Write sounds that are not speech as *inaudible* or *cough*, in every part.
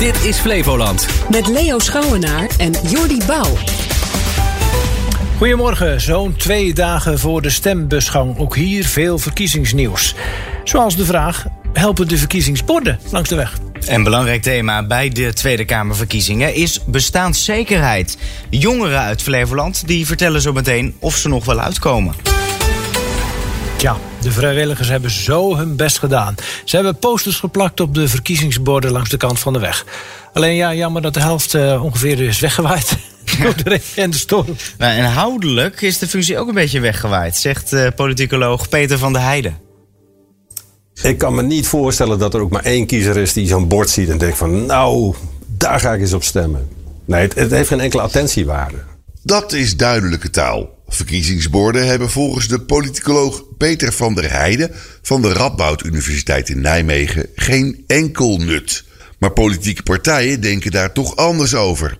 Dit is Flevoland. Met Leo Schouwenaar en Jordi Bouw. Goedemorgen, zo'n twee dagen voor de stembusgang. Ook hier veel verkiezingsnieuws. Zoals de vraag: helpen de verkiezingsborden langs de weg? Een belangrijk thema bij de Tweede Kamerverkiezingen is bestaanszekerheid. Jongeren uit Flevoland die vertellen zo meteen of ze nog wel uitkomen. Tja, de vrijwilligers hebben zo hun best gedaan. Ze hebben posters geplakt op de verkiezingsborden langs de kant van de weg. Alleen ja, jammer dat de helft uh, ongeveer is weggewaaid. *laughs* Door de regen en de storm. Nou, inhoudelijk is de functie ook een beetje weggewaaid, zegt uh, politicoloog Peter van der Heijden. Ik kan me niet voorstellen dat er ook maar één kiezer is die zo'n bord ziet en denkt van nou, daar ga ik eens op stemmen. Nee, het, het heeft geen enkele attentiewaarde. Dat is duidelijke taal. Verkiezingsborden hebben volgens de politicoloog Peter van der Heijden van de Radboud Universiteit in Nijmegen geen enkel nut. Maar politieke partijen denken daar toch anders over.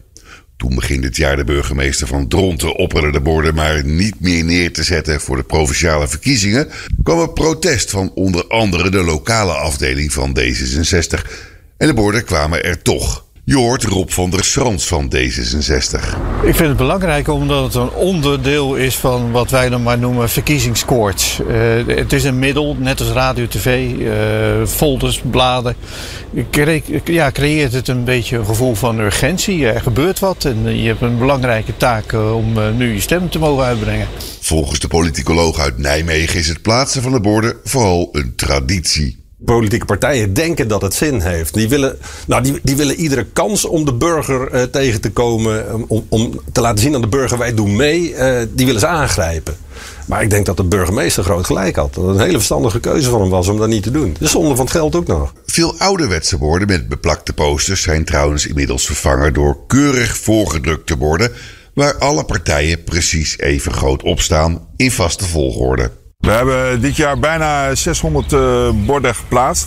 Toen begin dit jaar de burgemeester van Dronten opperde de borden maar niet meer neer te zetten voor de provinciale verkiezingen, kwam er protest van onder andere de lokale afdeling van D66. En de borden kwamen er toch. Je hoort Rob van der Schrans van D66. Ik vind het belangrijk omdat het een onderdeel is van wat wij dan maar noemen verkiezingskoorts. Uh, het is een middel, net als radio, tv, uh, folders, bladen. Ja, creëert het een beetje een gevoel van urgentie. Er gebeurt wat en je hebt een belangrijke taak uh, om nu je stem te mogen uitbrengen. Volgens de politicoloog uit Nijmegen is het plaatsen van de borden vooral een traditie politieke partijen denken dat het zin heeft. Die willen, nou, die, die willen iedere kans om de burger uh, tegen te komen, om, om te laten zien aan de burger wij doen mee, uh, die willen ze aangrijpen. Maar ik denk dat de burgemeester groot gelijk had. Dat het een hele verstandige keuze van hem was om dat niet te doen. De zonde van het geld ook nog. Veel ouderwetse borden met beplakte posters zijn trouwens inmiddels vervangen door keurig voorgedrukte borden waar alle partijen precies even groot op staan in vaste volgorde. We hebben dit jaar bijna 600 uh, borden geplaatst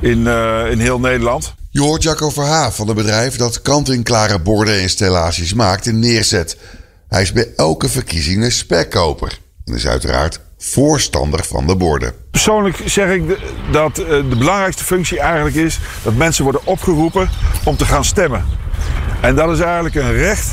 in, uh, in heel Nederland. Je hoort Jacco Verhaaf van het bedrijf dat kant-en-klare borden en installaties maakt en neerzet. Hij is bij elke verkiezing een spekkoper en is uiteraard voorstander van de borden. Persoonlijk zeg ik dat uh, de belangrijkste functie eigenlijk is dat mensen worden opgeroepen om te gaan stemmen. En dat is eigenlijk een recht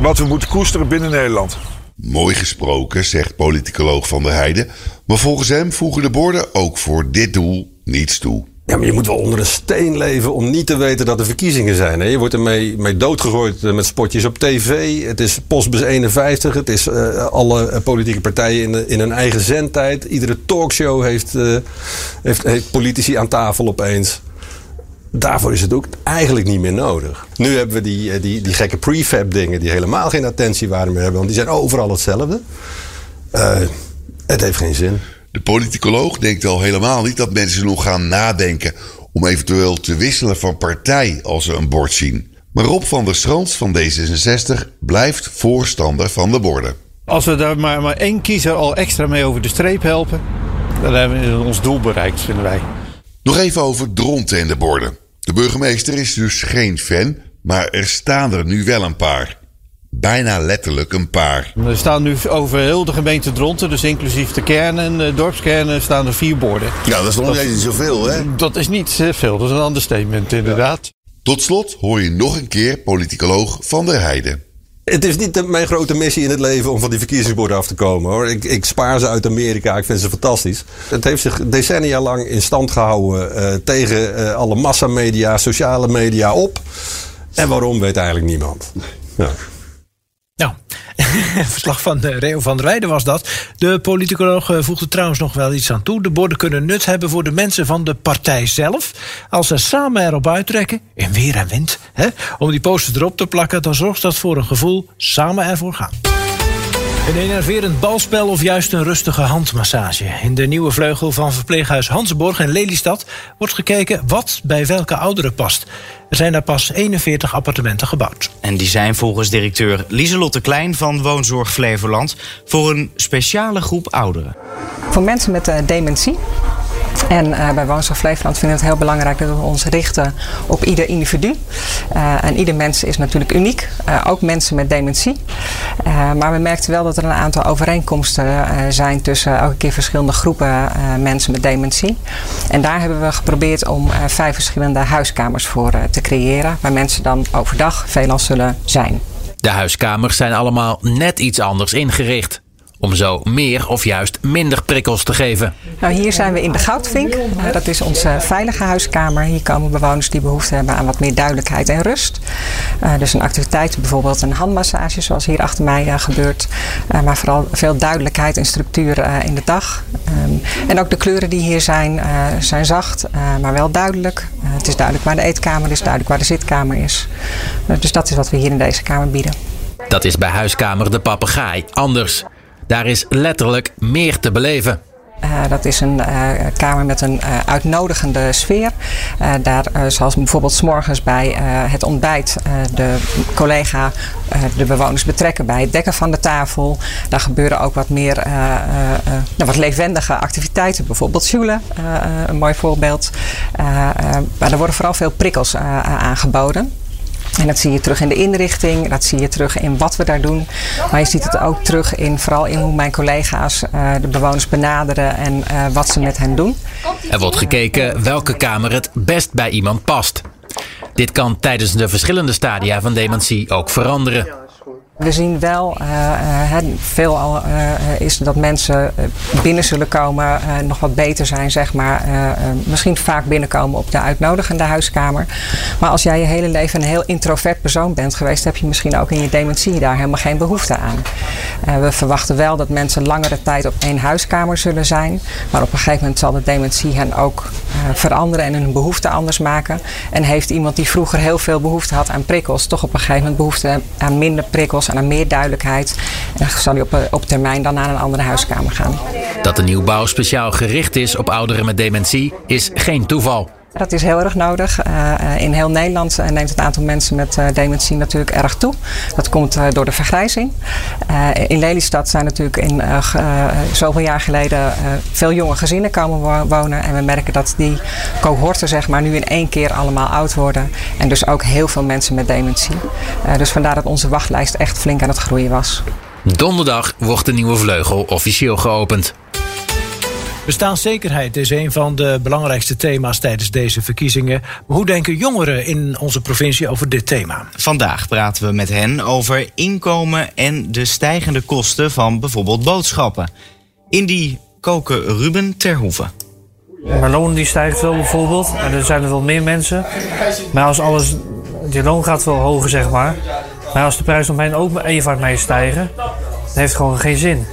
wat we moeten koesteren binnen Nederland. Mooi gesproken, zegt politicoloog Van der Heijden. Maar volgens hem voegen de borden ook voor dit doel niets toe. Ja, maar je moet wel onder een steen leven om niet te weten dat er verkiezingen zijn. Je wordt ermee mee doodgegooid met spotjes op tv. Het is Postbus 51. Het is uh, alle politieke partijen in, in hun eigen zendtijd. Iedere talkshow heeft, heeft politici aan tafel opeens. Daarvoor is het ook eigenlijk niet meer nodig. Nu hebben we die, die, die gekke prefab dingen die helemaal geen attentiewaarde meer hebben. Want die zijn overal hetzelfde. Uh, het heeft geen zin. De politicoloog denkt al helemaal niet dat mensen nog gaan nadenken om eventueel te wisselen van partij als ze een bord zien. Maar Rob van der Strand van D66 blijft voorstander van de borden. Als we daar maar, maar één kiezer al extra mee over de streep helpen, dan hebben we ons doel bereikt, vinden wij. Nog even over dronten en de borden. De burgemeester is dus geen fan, maar er staan er nu wel een paar. Bijna letterlijk een paar. Er staan nu over heel de gemeente Dronten, dus inclusief de kernen, de dorpskernen, staan er vier borden. Ja, dat is nog niet zoveel, hè? Dat is niet veel, dat is een understatement inderdaad. Tot slot hoor je nog een keer politicoloog Van der Heijden. Het is niet mijn grote missie in het leven om van die verkiezingsborden af te komen hoor. Ik, ik spaar ze uit Amerika, ik vind ze fantastisch. Het heeft zich decennia lang in stand gehouden uh, tegen uh, alle massamedia, sociale media op. En waarom weet eigenlijk niemand. Ja. Nou, *laughs* verslag van Reo van der Weijden was dat. De politicoloog voegde trouwens nog wel iets aan toe. De borden kunnen nut hebben voor de mensen van de partij zelf. Als ze samen erop uittrekken, in weer en wind, hè, om die posters erop te plakken, dan zorgt dat voor een gevoel samen ervoor gaan. Een enerverend balspel of juist een rustige handmassage. In de nieuwe vleugel van verpleeghuis Hansborg in Lelystad wordt gekeken wat bij welke ouderen past. Er zijn daar pas 41 appartementen gebouwd. En die zijn volgens directeur Lieselotte Klein van Woonzorg Flevoland voor een speciale groep ouderen. Voor mensen met uh, dementie En uh, bij Woonzorg Flevoland vinden we het heel belangrijk dat we ons richten op ieder individu. Uh, en ieder mens is natuurlijk uniek, uh, ook mensen met dementie. maar we merkten wel dat er een aantal overeenkomsten zijn tussen elke keer verschillende groepen mensen met dementie. En daar hebben we geprobeerd om vijf verschillende huiskamers voor te creëren, waar mensen dan overdag veelal zullen zijn. De huiskamers zijn allemaal net iets anders ingericht om zo meer of juist minder prikkels te geven. Nou, hier zijn we in de Goudvink. Uh, dat is onze veilige huiskamer. Hier komen bewoners die behoefte hebben aan wat meer duidelijkheid en rust. Uh, dus een activiteit, bijvoorbeeld een handmassage, zoals hier achter mij uh, gebeurt. maar vooral veel duidelijkheid en structuur in de dag. Um, en ook de kleuren die hier zijn, zijn zacht, maar wel duidelijk. het is duidelijk waar de eetkamer is, duidelijk waar de zitkamer is. dus dat is wat we hier in deze kamer bieden. Dat is bij huiskamer de papegaai anders. Daar is letterlijk meer te beleven. Uh, dat is een uh, kamer met een uh, uitnodigende sfeer. daar, zoals bijvoorbeeld s morgens bij het ontbijt de collega de bewoners betrekken bij het dekken van de tafel. Daar gebeuren ook wat meer nou, wat levendige activiteiten. Bijvoorbeeld Jule, een mooi voorbeeld. maar er worden vooral veel prikkels aangeboden. En dat zie je terug in de inrichting, dat zie je terug in wat we daar doen. Maar je ziet het ook terug in vooral in hoe mijn collega's uh, de bewoners benaderen en uh, wat ze met hen doen. Er wordt gekeken welke kamer het best bij iemand past. Dit kan tijdens de verschillende stadia van dementie ook veranderen. We zien wel, uh, veel al uh, is dat mensen binnen zullen komen, nog wat beter zijn, zeg maar. misschien vaak binnenkomen op de uitnodigende huiskamer. Maar als jij je hele leven een heel introvert persoon bent geweest, heb je misschien ook in je dementie daar helemaal geen behoefte aan. we verwachten wel dat mensen langere tijd op één huiskamer zullen zijn. Maar op een gegeven moment zal de dementie hen ook veranderen en hun behoefte anders maken. En heeft iemand die vroeger heel veel behoefte had aan prikkels, toch op een gegeven moment behoefte aan minder prikkels en aan meer duidelijkheid. En dan zal hij op, eh, op termijn dan naar een andere huiskamer gaan. Dat de nieuwbouw speciaal gericht is op ouderen met dementie is geen toeval. Dat is heel erg nodig. Uh, in heel Nederland neemt het aantal mensen met dementie natuurlijk erg toe. Dat komt door de vergrijzing. in Lelystad zijn natuurlijk in zoveel jaar geleden veel jonge gezinnen komen wonen. En we merken dat die cohorten zeg maar, nu in één keer allemaal oud worden. En dus ook heel veel mensen met dementie. dus vandaar dat onze wachtlijst echt flink aan het groeien was. Donderdag wordt de nieuwe vleugel officieel geopend. Bestaanszekerheid is een van de belangrijkste thema's tijdens deze verkiezingen. Hoe denken jongeren in onze provincie over dit thema? Vandaag praten we met hen over inkomen en de stijgende kosten van bijvoorbeeld boodschappen. In die koken Ruben Terhoeven. Mijn loon die stijgt wel bijvoorbeeld. En er zijn er wel meer mensen. Maar als alles, die loon gaat wel hoger zeg maar. Maar als de prijs omheen ook even mee stijgen, dat heeft gewoon geen zin.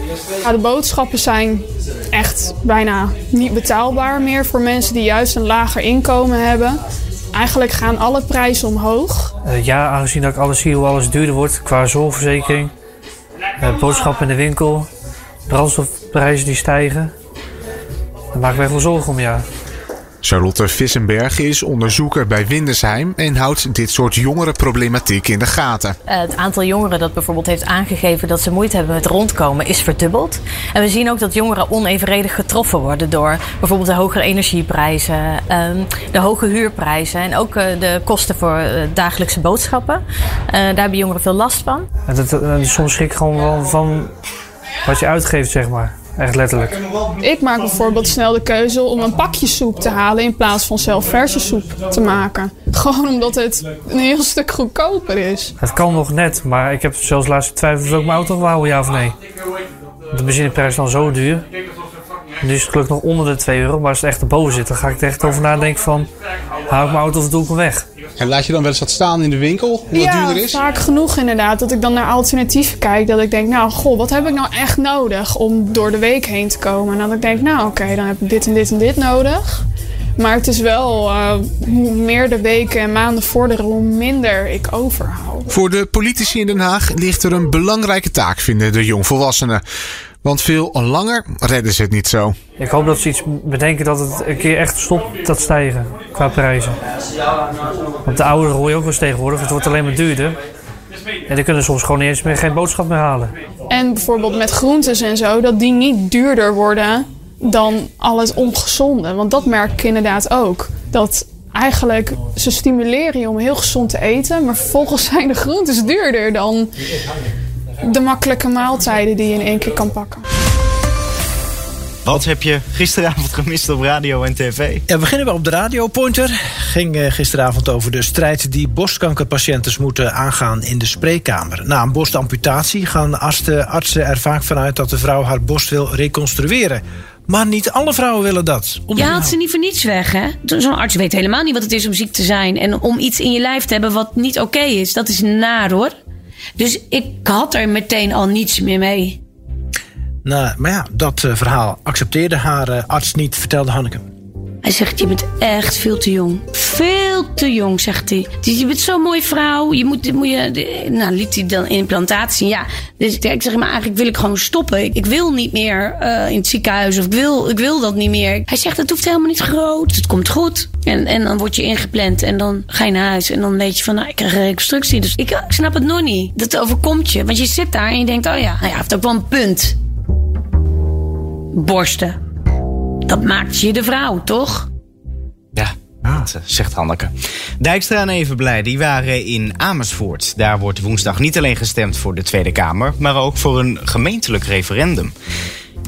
Ja, de boodschappen zijn echt bijna niet betaalbaar meer voor mensen die juist een lager inkomen hebben. Eigenlijk gaan alle prijzen omhoog. Uh, ja, aangezien dat ik alles zie hoe alles duurder wordt qua zorgverzekering, uh, boodschappen in de winkel, brandstofprijzen die stijgen. Daar maak ik me echt wel zorgen om, ja. Charlotte Vissenberg is onderzoeker bij Windesheim en houdt dit soort jongerenproblematiek in de gaten. Eh, het aantal jongeren dat bijvoorbeeld heeft aangegeven dat ze moeite hebben met rondkomen is verdubbeld. En we zien ook dat jongeren onevenredig getroffen worden door bijvoorbeeld de hogere energieprijzen, ehm, de hoge huurprijzen en ook eh, de kosten voor eh, dagelijkse boodschappen. Daar hebben jongeren veel last van. En soms schrik ik gewoon van wat je uitgeeft, zeg maar. Echt letterlijk. Ik maak bijvoorbeeld snel de keuze om een pakje soep te halen in plaats van zelf verse soep te maken. Gewoon omdat het een heel stuk goedkoper is. Het kan nog net, maar ik heb zelfs laatst twijfels of ik mijn auto houden, ja of nee. De benzineprijs is dan zo duur. Nu is het gelukkig nog onder de 2 euro, maar als het echt erboven zit, dan ga ik er echt over nadenken van... hou ik mijn auto of doe ik hem weg? En laat je dan wel eens wat staan in de winkel, hoe ja, het duurder is? vaak genoeg inderdaad. Dat ik dan naar alternatieven kijk. Dat ik denk, nou goh, wat heb ik nou echt nodig om door de week heen te komen? En dan ik denk, nou oké, dan heb ik dit en dit en dit nodig. Maar het is wel, uh, hoe meer de weken en maanden vorderen, hoe minder ik overhoud. Voor de politici in Den Haag ligt er een belangrijke taak, vinden de jongvolwassenen. Want veel langer redden ze het niet zo. Ik hoop dat ze iets bedenken dat het een keer echt stopt dat stijgen qua prijzen. Want de ouderen hoor je ook wel eens tegenwoordig. Het wordt alleen maar duurder. En die kunnen soms gewoon eens meer geen boodschap meer halen. En bijvoorbeeld met groentes en zo, dat die niet duurder worden dan al het ongezonde. Want dat merk ik inderdaad ook. Dat eigenlijk ze stimuleren je om heel gezond te eten, maar vervolgens *laughs* zijn de groentes duurder dan de makkelijke maaltijden die je in één keer kan pakken. Wat heb je gisteravond gemist op radio en tv? Ja, we beginnen we op de radio. Pointer ging eh, gisteravond over de strijd die borstkankerpatiënten moeten aangaan in de spreekkamer. Na een borstamputatie gaan artsen, artsen er vaak vanuit dat de vrouw haar borst wil reconstrueren. Maar niet alle vrouwen willen dat. Je haalt ze niet voor niets weg, hè? Zo'n arts weet helemaal niet wat het is om ziek te zijn. En om iets in je lijf te hebben wat niet oké is. Dat is naar, hoor. Dus ik had er meteen al niets meer mee. Nou, maar ja, dat eh, verhaal accepteerde haar eh, arts niet, vertelde Hanneke. Hij zegt, je bent echt veel te jong. Veel te jong, zegt hij. Je bent zo'n mooie vrouw. Je moet, moet je, nou, liet hij dan implantatie. Ja, dus ik zeg, maar eigenlijk wil ik gewoon stoppen. Ik, wil niet meer eh, in het ziekenhuis. Of ik wil, ik wil dat niet meer. Hij zegt, het hoeft helemaal niet groot. Het komt goed. En, en dan word je ingepland. En dan ga je naar huis. En dan weet je van, nou, ik krijg een reconstructie. Dus ik, ik snap het nog niet. Dat overkomt je. Want je zit daar en je denkt, oh ja, nou ja, heeft ook wel een punt. Borsten. Dat maakt je de vrouw, toch? Ja, dat eh, zegt Hanneke. Dijkstra en Evenblij die waren in Amersfoort. Daar wordt woensdag niet alleen gestemd voor de Tweede Kamer... maar ook voor een gemeentelijk referendum.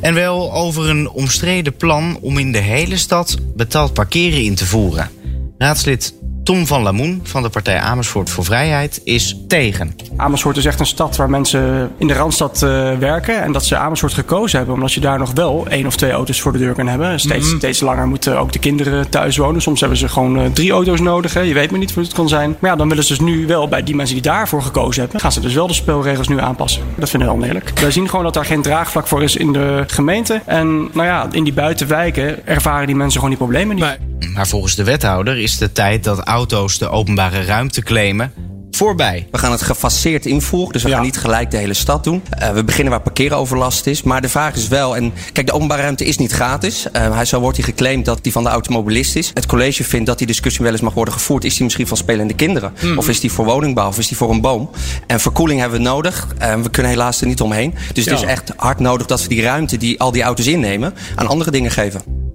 En wel over een omstreden plan om in de hele stad betaald parkeren in te voeren. Raadslid Tom van Lamoen van de partij Amersfoort voor Vrijheid is tegen. Amersfoort is echt een stad waar mensen in de Randstad eh, werken. En dat ze Amersfoort gekozen hebben. Omdat je daar nog wel één of twee auto's voor de deur kan hebben. Steeds, Mhm. steeds langer moeten ook de kinderen thuis wonen. Soms hebben ze gewoon eh, drie auto's nodig. Hè. Je weet maar niet hoe het kan zijn. Maar ja, dan willen ze dus nu wel bij die mensen die daarvoor gekozen hebben. Gaan ze dus wel de spelregels nu aanpassen. Dat vinden we wel oneerlijk. Wij zien gewoon dat daar geen draagvlak voor is in de gemeente. En nou ja, in die buitenwijken ervaren die mensen gewoon die problemen niet. Maar volgens de wethouder is de tijd dat auto's de openbare ruimte claimen voorbij. We gaan het gefaseerd invoeren, dus we gaan niet gelijk de hele stad doen. Eh, we beginnen waar parkeeroverlast is. Maar de vraag is wel, en kijk, de openbare ruimte is niet gratis. Eh, hij, zo wordt hij geclaimd dat die van de automobilist is. Het college vindt dat die discussie wel eens mag worden gevoerd. Is die misschien van spelende kinderen? Hmm. Of is die voor woningbouw? Of is die voor een boom? En verkoeling hebben we nodig. Eh, we kunnen helaas er niet omheen. Dus het is echt hard nodig dat we die ruimte die al die auto's innemen aan andere dingen geven.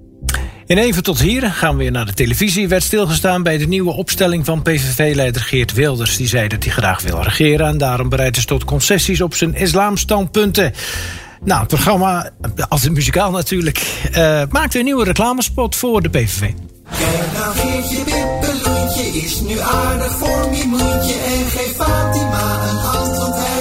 In even tot hier gaan we weer naar de televisie. Werd stilgestaan bij de nieuwe opstelling van PVV-leider Geert Wilders. Die zei dat hij graag wil regeren en daarom bereid is tot concessies op zijn islamstandpunten. Nou, het programma, altijd muzikaal natuurlijk, eh, maakte een nieuwe reclamespot voor de PVV. Kijk nou Geertje Pippeloentje is nu aardig voor Mimoentje En geef Fatima een hand, want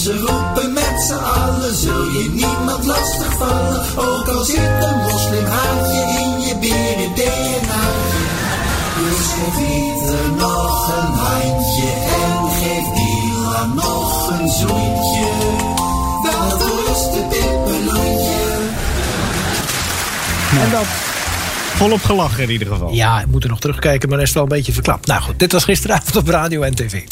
ze roepen met z'n allen, zul je niemand lastigvallen Ook al zit een moslimhaatje in je BRD-DNA Dus geef ieder nog een handje en geef Dylan nog een zoentje Dat is de Pippeloentje En dat volop gelachen in ieder geval. Ja, ik moet er nog terugkijken, maar dat is wel een beetje verklapt. Nou goed, dit was gisteravond op radio en tv.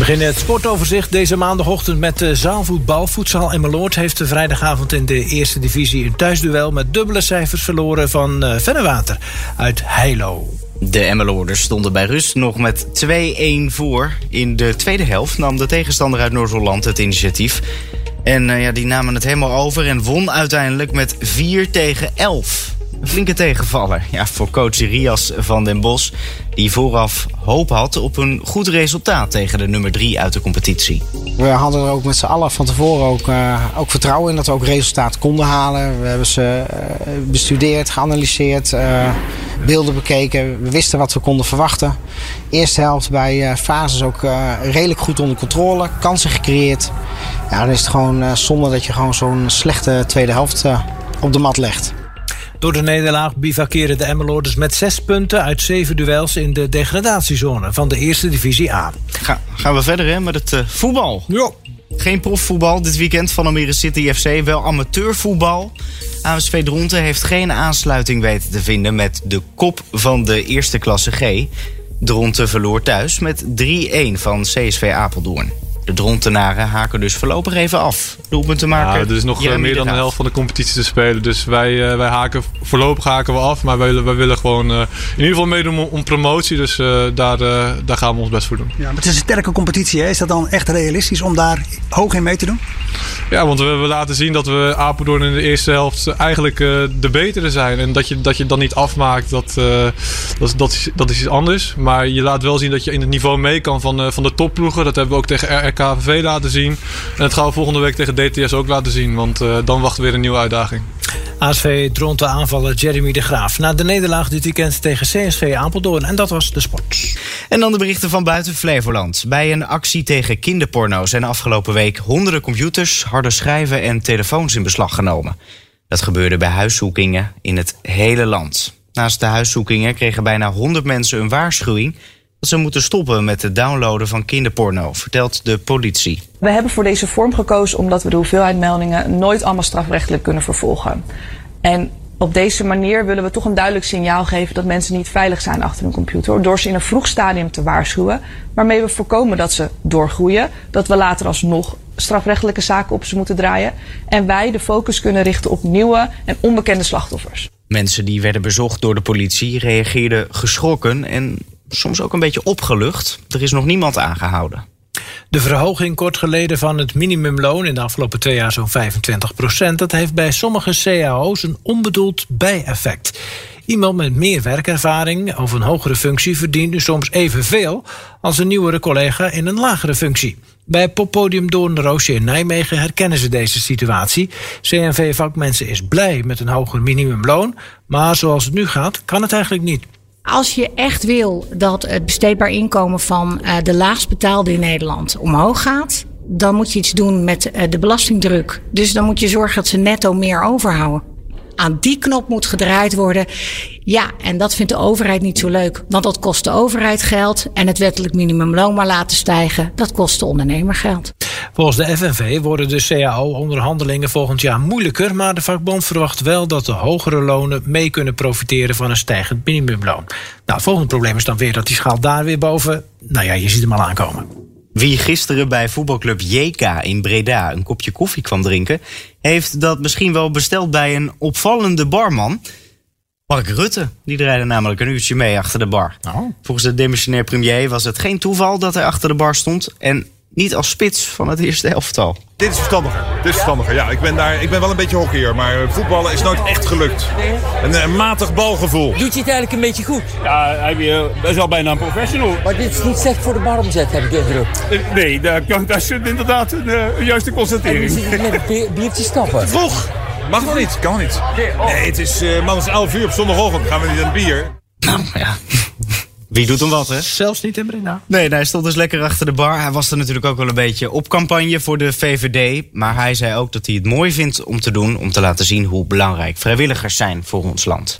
We beginnen het sportoverzicht deze maandagochtend met zaalvoetbal. Voetzaal Emmeloord heeft de vrijdagavond in de eerste divisie een thuisduel met dubbele cijfers verloren van eh Vennewater uit Heilo. De Emmeloorders stonden bij rust nog met 2-1 voor. In de tweede helft nam de tegenstander uit Noord-Holland het initiatief. En eh, ja, die namen het helemaal over en won uiteindelijk met 4 tegen 11. Een flinke tegenvaller ja, voor coach Rias van den Bos... die vooraf hoop had op een goed resultaat tegen de nummer 3 uit de competitie. We hadden er ook met z'n allen van tevoren ook, eh, ook vertrouwen in dat we ook resultaat konden halen. We hebben ze eh, bestudeerd, geanalyseerd, eh, beelden bekeken. We wisten wat we konden verwachten. Eerste helft bij fases ook redelijk goed onder controle. Kansen gecreëerd. Ja, dan is het gewoon zonde dat je gewoon zo'n slechte tweede helft op de mat legt. Door de nederlaag bivakeren de Emmeloorders met zes punten uit zeven duels in de degradatiezone van de eerste divisie A. Ga, gaan we verder hè, met het eh, voetbal. Ja. Geen profvoetbal dit weekend van Almere City FC, wel amateurvoetbal. ASV Dronten heeft geen aansluiting weten te vinden met de kop van de eerste klasse G. Dronten verloor thuis met 3-1 van CSV Apeldoorn. De Drontenaren haken dus voorlopig even af. Doelpunten maken. Ja, er is nog eh, Jeremy meer dan de helft van de competitie te spelen. Dus wij, eh, wij haken, voorlopig haken we af. Maar wij, willen- wij willen gewoon eh, in ieder geval meedoen om, om promotie. Dus eh, daar, eh, daar gaan we ons best voor doen. Ja, maar het is een sterke competitie. Hè? Is dat dan echt realistisch om daar hoog in mee te doen? Ja, want we hebben laten zien dat we Apeldoorn in de eerste helft eigenlijk eh, de betere zijn. En dat je, dat je dan niet afmaakt, dat, eh, dat, is, dat, is, dat is iets anders. Maar je laat wel zien dat je in het niveau mee kan van, eh, van de topploegen. Dat hebben we ook tegen RKVV laten zien. En dat gaan we volgende week tegen DTS ook laten zien. Want eh, dan wacht weer een nieuwe uitdaging. ASV Dronten aanvaller Jeremy de Graaf. Na de nederlaag dit weekend tegen CSV Apeldoorn. En dat was de sport. En dan de berichten van buiten Flevoland. Bij een actie tegen kinderporno zijn afgelopen week honderden computers, harde schijven en telefoons in beslag genomen. Dat gebeurde bij huiszoekingen in het hele land. Naast de huiszoekingen kregen bijna 100 mensen een waarschuwing dat ze moeten stoppen met het downloaden van kinderporno, vertelt de politie. We hebben voor deze vorm gekozen omdat we de hoeveelheid meldingen nooit allemaal strafrechtelijk kunnen vervolgen. En op deze manier willen we toch een duidelijk signaal geven dat mensen niet veilig zijn achter hun computer. Door ze in een vroeg stadium te waarschuwen. Waarmee we voorkomen dat ze doorgroeien. Dat we later alsnog strafrechtelijke zaken op ze moeten draaien. En wij de focus kunnen richten op nieuwe en onbekende slachtoffers. Mensen die werden bezocht door de politie reageerden geschrokken en soms ook een beetje opgelucht. Er is nog niemand aangehouden. De verhoging kort geleden van het minimumloon in de afgelopen twee jaar zo'n 25 procent. Dat heeft bij sommige cao's een onbedoeld bijeffect. Iemand met meer werkervaring of een hogere functie verdient nu soms evenveel als een nieuwere collega in een lagere functie. Bij Poppodium Doornroosje in Nijmegen herkennen ze deze situatie. CNV-vakmensen is blij met een hoger minimumloon, maar zoals het nu gaat, kan het eigenlijk niet. Als je echt wil dat het besteedbaar inkomen van eh, de laagst betaalde in Nederland omhoog gaat, dan moet je iets doen met eh, de belastingdruk. Dus dan moet je zorgen dat ze netto meer overhouden. Aan die knop moet gedraaid worden. Ja, en dat vindt de overheid niet zo leuk. Want dat kost de overheid geld. En het wettelijk minimumloon maar laten stijgen, dat kost de ondernemer geld. Volgens de FNV worden de CAO-onderhandelingen volgend jaar moeilijker, maar de vakbond verwacht wel dat de hogere lonen mee kunnen profiteren van een stijgend minimumloon. Nou, het volgende probleem is dan weer dat die schaal daar weer boven, nou ja, je ziet hem al aankomen. Wie gisteren bij voetbalclub JK in Breda een kopje koffie kwam drinken, heeft dat misschien wel besteld bij een opvallende barman. Mark Rutte, die draaide namelijk een uurtje mee achter de bar. Volgens de demissionair premier was het geen toeval dat hij achter de bar stond en niet als spits van het eerste elftal. Dit is verstandiger. Dit is verstandiger. Ja, ik ben, daar, ik ben wel een beetje hockeyer, maar voetballen is nooit echt gelukt. Een, eh, matig balgevoel. Doet hij het eigenlijk een beetje goed? Ja, hij is al bijna een professional. Maar dit is niet slecht voor de baromzet, heb ik de indruk. Nee, dat, dat is inderdaad een, eh, een juiste constatering. En zit met een bi- biertje stappen. Vroeg! Mag nog niet, kan niet. Nee, het is uh, man, het is 11 uur op zondagochtend. Gaan we niet aan het bier? Nou ja. Wie doet hem wat, hè? Zelfs niet in Breda. Nee, hij stond dus lekker achter de bar. Hij was er natuurlijk ook wel een beetje op campagne voor de VVD. Maar hij zei ook dat hij het mooi vindt om te doen... om te laten zien hoe belangrijk vrijwilligers zijn voor ons land.